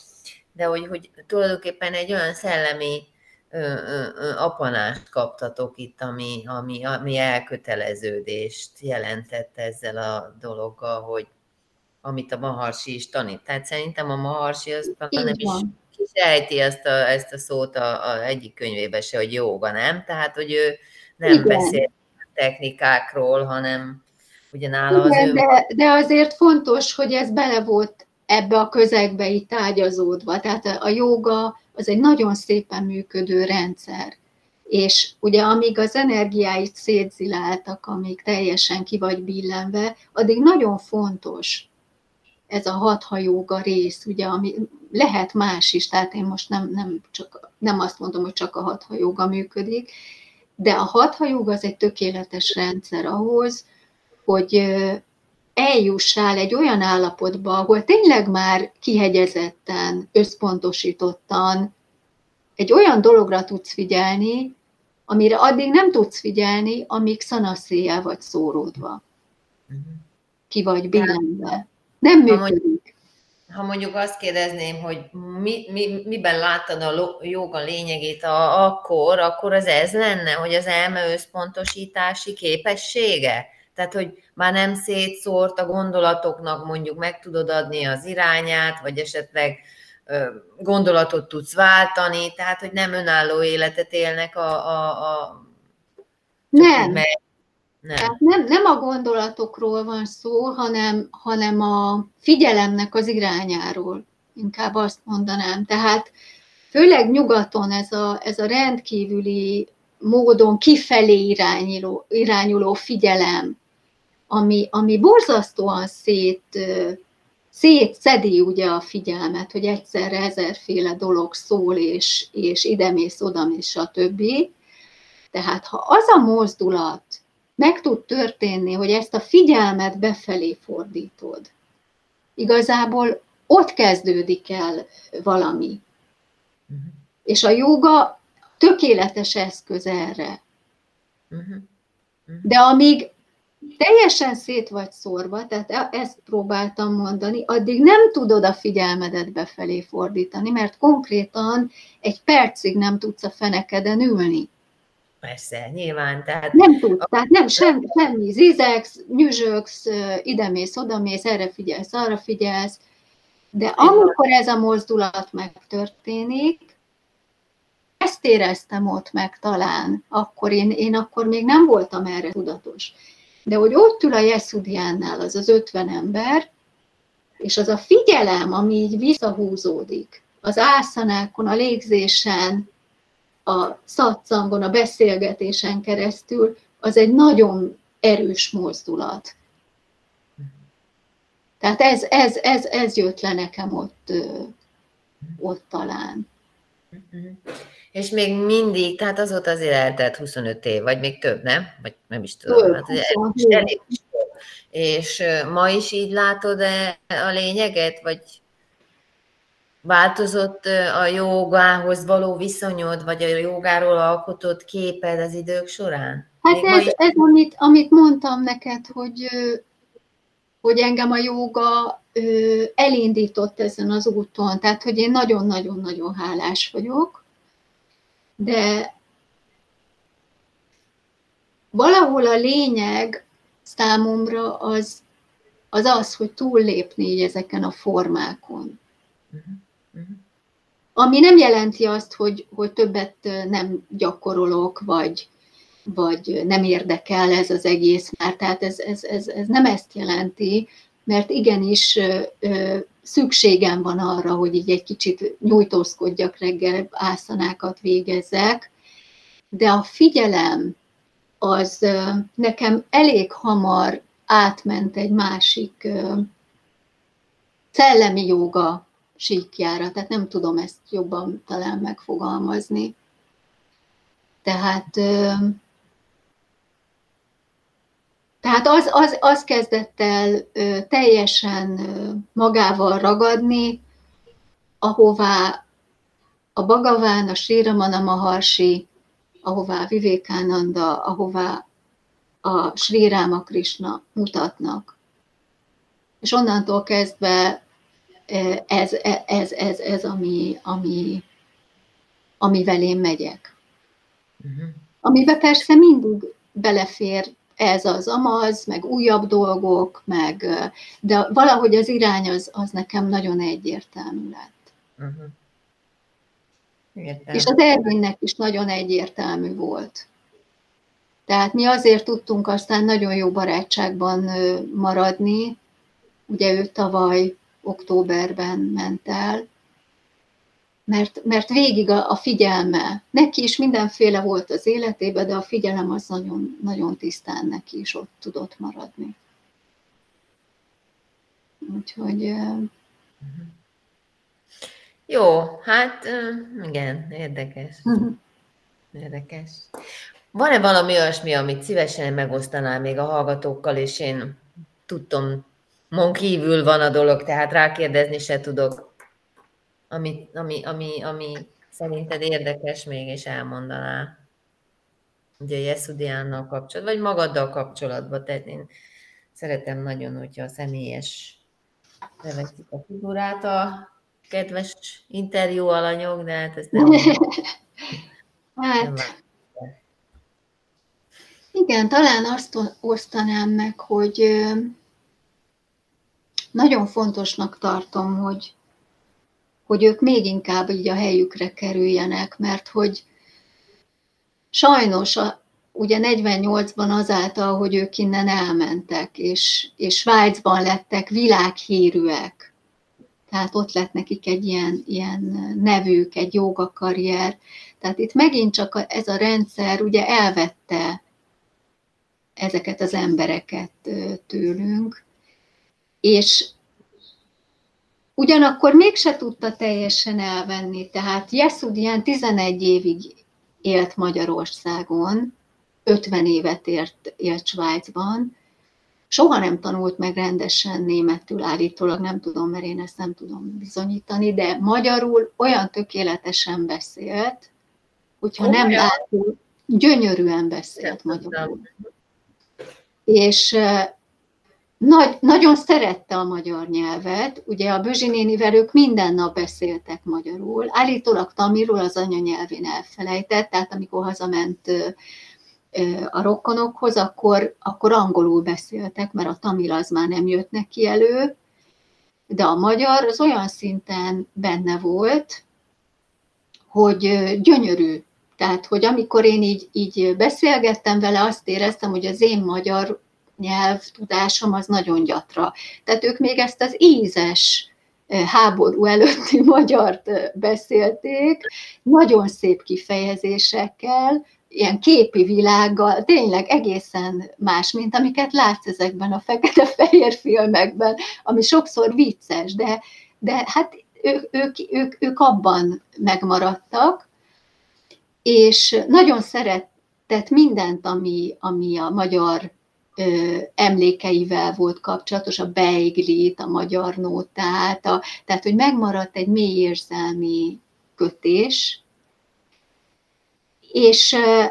[SPEAKER 3] de hogy, hogy tulajdonképpen egy olyan szellemi ö, ö, ö, apanást kaptatok itt, ami, ami, ami elköteleződést jelentett ezzel a dologgal, hogy amit a Maharsi is tanít. Tehát szerintem a Maharsi az nem is sejti ezt a, ezt a szót a, a egyik könyvében se, hogy jóga, nem? Tehát, hogy ő nem Igen. beszél technikákról, hanem ugyanála
[SPEAKER 4] Igen, az ő... de, de azért fontos, hogy ez bele volt ebbe a közegbe itt ágyazódva. Tehát a joga az egy nagyon szépen működő rendszer. És ugye amíg az energiáit szétziláltak, amíg teljesen ki vagy billenve, addig nagyon fontos, ez a hatha jóga rész, ugye, ami lehet más is, tehát én most nem, nem, csak, nem azt mondom, hogy csak a hatha jóga működik, de a hatha jóga az egy tökéletes rendszer ahhoz, hogy eljussál egy olyan állapotba, ahol tényleg már kihegyezetten, összpontosítottan egy olyan dologra tudsz figyelni, amire addig nem tudsz figyelni, amíg szanaszéjel vagy szóródva. Mhm. Ki vagy billenve. Nem működik. Ha mondjuk,
[SPEAKER 3] azt kérdezném, hogy mi, mi, miben láttad a joga lényegét a, akkor, akkor az ez lenne, hogy az elme összpontosítási képessége? Tehát, hogy már nem szétszórt a gondolatoknak, mondjuk meg tudod adni az irányát, vagy esetleg gondolatot tudsz váltani, tehát, hogy nem önálló életet élnek a... a, a
[SPEAKER 4] nem, meg. Nem. Tehát nem, nem a gondolatokról van szó, hanem, hanem a figyelemnek az irányáról, inkább azt mondanám. Tehát főleg nyugaton ez a, ez a rendkívüli módon kifelé irányuló, irányuló figyelem, ami, ami borzasztóan szét, szétszedi ugye a figyelmet, hogy egyszerre ezerféle dolog szól, és, és idemész, odamész, stb. Tehát ha az a mozdulat, meg tud történni, hogy ezt a figyelmet befelé fordítod. Igazából ott kezdődik el valami. Uh-huh. És a joga tökéletes eszköz erre. Uh-huh. Uh-huh. De amíg teljesen szét vagy szórva, tehát e- ezt próbáltam mondani, addig nem tudod a figyelmedet befelé fordítani, mert konkrétan egy percig nem tudsz a fenekeden ülni.
[SPEAKER 3] Persze, nyilván. Tehát
[SPEAKER 4] nem tud, a... tehát nem sem, semmi, zizegsz, nyüzsögsz, idemész, odamész, erre figyelsz, arra figyelsz, de amikor ez a mozdulat megtörténik, ezt éreztem ott meg talán, akkor én, én akkor még nem voltam erre tudatos. De hogy ott ül a Jeszudiánnál az az ötven ember, és az a figyelem, ami így visszahúzódik, az ászanákon, a légzésen, a szatszangon, a beszélgetésen keresztül, az egy nagyon erős mozdulat. Tehát ez, ez, ez, ez jött le nekem ott, ott talán.
[SPEAKER 3] És még mindig, tehát azóta azért eltelt 25 év, vagy még több, nem? Vagy nem is tudom. Több, hát, elég, és ma is így látod -e a lényeget, vagy Változott a jogához való viszonyod, vagy a jogáról alkotott képed az idők során?
[SPEAKER 4] Hát ez, ez amit, amit mondtam neked, hogy, hogy engem a joga elindított ezen az úton, tehát hogy én nagyon-nagyon-nagyon hálás vagyok, de valahol a lényeg számomra az az, az hogy túllépni ezeken a formákon. Uh-huh. Ami nem jelenti azt, hogy, hogy többet nem gyakorolok, vagy, vagy nem érdekel ez az egész már. Tehát ez, ez, ez, ez nem ezt jelenti, mert igenis szükségem van arra, hogy így egy kicsit nyújtózkodjak reggel, ászanákat végezzek, de a figyelem az nekem elég hamar átment egy másik szellemi joga síkjára, tehát nem tudom ezt jobban talán megfogalmazni. Tehát, tehát az, az, az kezdett el teljesen magával ragadni, ahová a Bagaván, a Sriramana Maharshi, ahová Vivékánanda, ahová a Sri Krishna mutatnak. És onnantól kezdve ez, ez, ez, ez ami, ami, amivel én megyek. Uh-huh. Amiben persze mindig belefér ez az amaz, meg újabb dolgok, meg, de valahogy az irány az, az nekem nagyon egyértelmű lett. Uh-huh. És az Ervinnek is nagyon egyértelmű volt. Tehát mi azért tudtunk aztán nagyon jó barátságban maradni, ugye ő tavaly októberben ment el, mert, mert végig a, a figyelme, neki is mindenféle volt az életében, de a figyelem az nagyon, nagyon tisztán neki is ott tudott maradni. Úgyhogy...
[SPEAKER 3] Jó, hát igen, érdekes. Érdekes. Van-e valami olyasmi, amit szívesen megosztanál még a hallgatókkal, és én tudtom, mon kívül van a dolog, tehát rákérdezni se tudok, ami, ami, ami, ami szerinted érdekes még, és elmondaná. Ugye Jeszudiánnal kapcsolatban, vagy magaddal kapcsolatban, tehát én szeretem nagyon, hogyha a személyes leveszik a figurát a kedves interjú alanyok, de hát ezt nem...
[SPEAKER 4] hát, nem igen, talán azt osztanám meg, hogy nagyon fontosnak tartom, hogy, hogy ők még inkább így a helyükre kerüljenek, mert hogy sajnos a, ugye 48-ban azáltal, hogy ők innen elmentek, és, és Svájcban lettek világhírűek, tehát ott lett nekik egy ilyen, ilyen nevük, egy jogakarrier, tehát itt megint csak ez a rendszer ugye elvette ezeket az embereket tőlünk, és ugyanakkor mégse tudta teljesen elvenni, tehát Jeszudian 11 évig élt Magyarországon, 50 évet élt, élt Svájcban, soha nem tanult meg rendesen németül, állítólag nem tudom, mert én ezt nem tudom bizonyítani, de magyarul olyan tökéletesen beszélt, hogyha nem látunk, gyönyörűen beszélt magyarul. És nagy, nagyon szerette a magyar nyelvet, ugye a Bözsi nénivel ők minden nap beszéltek magyarul, állítólag tamilul az anyanyelvén elfelejtett, tehát amikor hazament a rokonokhoz, akkor, akkor angolul beszéltek, mert a tamil az már nem jött neki elő, de a magyar az olyan szinten benne volt, hogy gyönyörű. Tehát, hogy amikor én így, így beszélgettem vele, azt éreztem, hogy az én magyar nyelvtudásom az nagyon gyatra. Tehát ők még ezt az ízes eh, háború előtti magyart eh, beszélték, nagyon szép kifejezésekkel, ilyen képi világgal, tényleg egészen más, mint amiket látsz ezekben a fekete-fehér filmekben, ami sokszor vicces, de, de hát ők, ők, ők, ők abban megmaradtak, és nagyon szeretett mindent, ami, ami a magyar ö, emlékeivel volt kapcsolatos, a beiglit, a magyar nótát, a, tehát hogy megmaradt egy mély érzelmi kötés, és ö,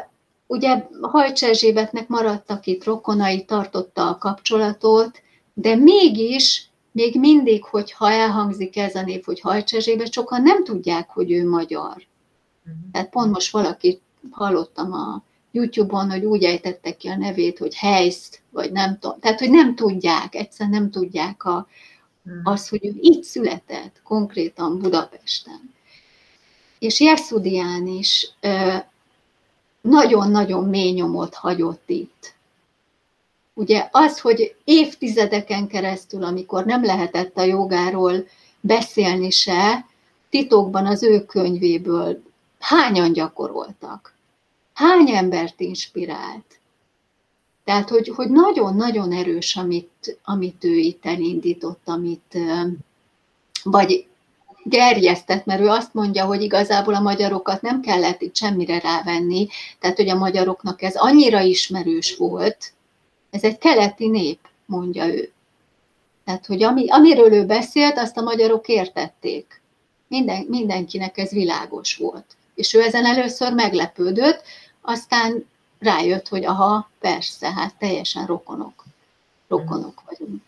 [SPEAKER 4] ugye Hajcs Erzsébetnek maradtak itt rokonai, tartotta a kapcsolatot, de mégis még mindig, hogyha elhangzik ez a név, hogy Hajcs Erzsébet, sokan nem tudják, hogy ő magyar. Uh-huh. Tehát pont most valakit hallottam a YouTube-on, hogy úgy ejtettek ki a nevét, hogy Heisz, vagy nem tudom. Tehát, hogy nem tudják, egyszerűen nem tudják a, uh-huh. az, hogy ő itt született, konkrétan Budapesten. És Jeszudián is nagyon-nagyon mély nyomot hagyott itt. Ugye az, hogy évtizedeken keresztül, amikor nem lehetett a jogáról beszélni se, titokban az ő könyvéből hányan gyakoroltak, hány embert inspirált. Tehát, hogy, hogy nagyon-nagyon erős, amit, amit ő itt elindított, amit vagy gerjesztett, mert ő azt mondja, hogy igazából a magyarokat nem kellett itt semmire rávenni, tehát hogy a magyaroknak ez annyira ismerős volt, ez egy keleti nép, mondja ő. Tehát, hogy ami, amiről ő beszélt, azt a magyarok értették. Minden, mindenkinek ez világos volt. És ő ezen először meglepődött, aztán rájött, hogy aha, persze, hát teljesen rokonok. Rokonok vagyunk.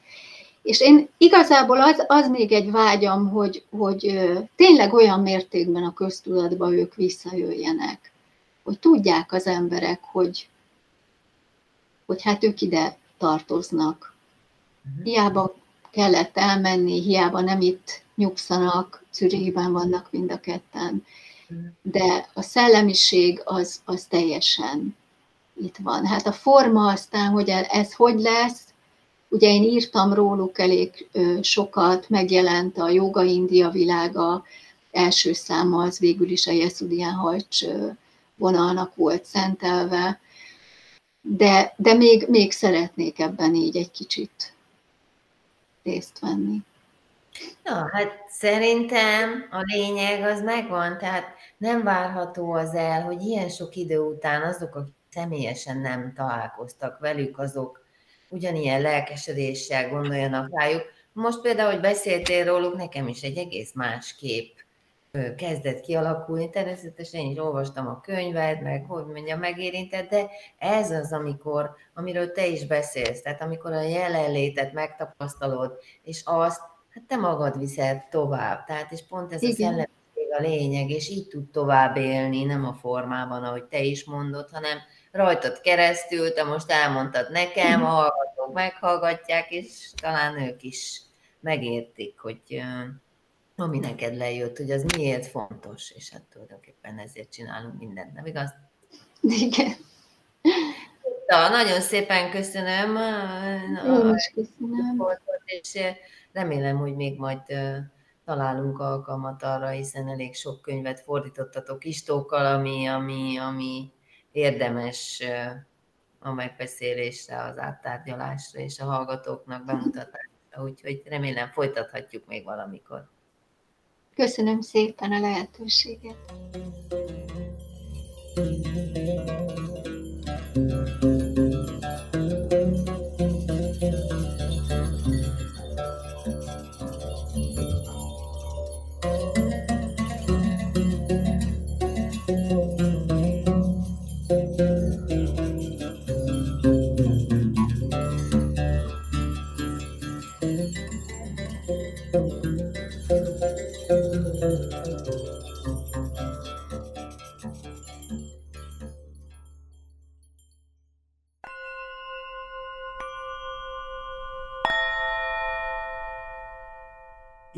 [SPEAKER 4] És én igazából az, az még egy vágyam, hogy, hogy tényleg olyan mértékben a köztudatba ők visszajöjjenek, hogy tudják az emberek, hogy, hogy hát ők ide tartoznak. Mhm. Hiába kellett elmenni, hiába nem itt nyugszanak, Zürichben vannak mind a ketten. De a szellemiség az, az teljesen itt van. Hát a forma aztán, hogy ez hogy lesz, ugye én írtam róluk elég sokat, megjelent a Joga India világa, első száma az végül is a Jeszudian Hajcs vonalnak volt szentelve, de, de még, még szeretnék ebben így egy kicsit részt venni.
[SPEAKER 3] Ja, hát szerintem a lényeg az megvan, tehát nem várható az el, hogy ilyen sok idő után azok, akik személyesen nem találkoztak velük, azok ugyanilyen lelkesedéssel gondoljanak rájuk. Most például, hogy beszéltél róluk, nekem is egy egész más kép kezdett kialakulni. Természetesen én is olvastam a könyvet, meg hogy mondja, megérintett, de ez az, amikor, amiről te is beszélsz, tehát amikor a jelenlétet megtapasztalod, és azt, hát te magad viszed tovább. Tehát, és pont ez Igen. a szellemiség a lényeg, és így tud tovább élni, nem a formában, ahogy te is mondod, hanem rajtad keresztül, te most elmondtad nekem, a hallgatók meghallgatják, és talán ők is megértik, hogy ami neked lejött, hogy az miért fontos, és hát tulajdonképpen ezért csinálunk mindent, nem igaz?
[SPEAKER 4] Igen.
[SPEAKER 3] Na, nagyon szépen köszönöm.
[SPEAKER 4] Én is köszönöm.
[SPEAKER 3] És remélem, hogy még majd találunk alkalmat arra, hiszen elég sok könyvet fordítottatok istókkal, ami, ami, ami érdemes a megbeszélésre, az áttárgyalásra és a hallgatóknak bemutatásra, úgyhogy remélem folytathatjuk még valamikor.
[SPEAKER 4] Köszönöm szépen a lehetőséget.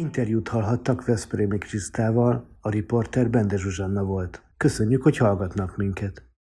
[SPEAKER 1] Interjút hallhattak Veszprémi Krisztával, a riporter Bende Zsuzsanna volt. Köszönjük, hogy hallgatnak minket!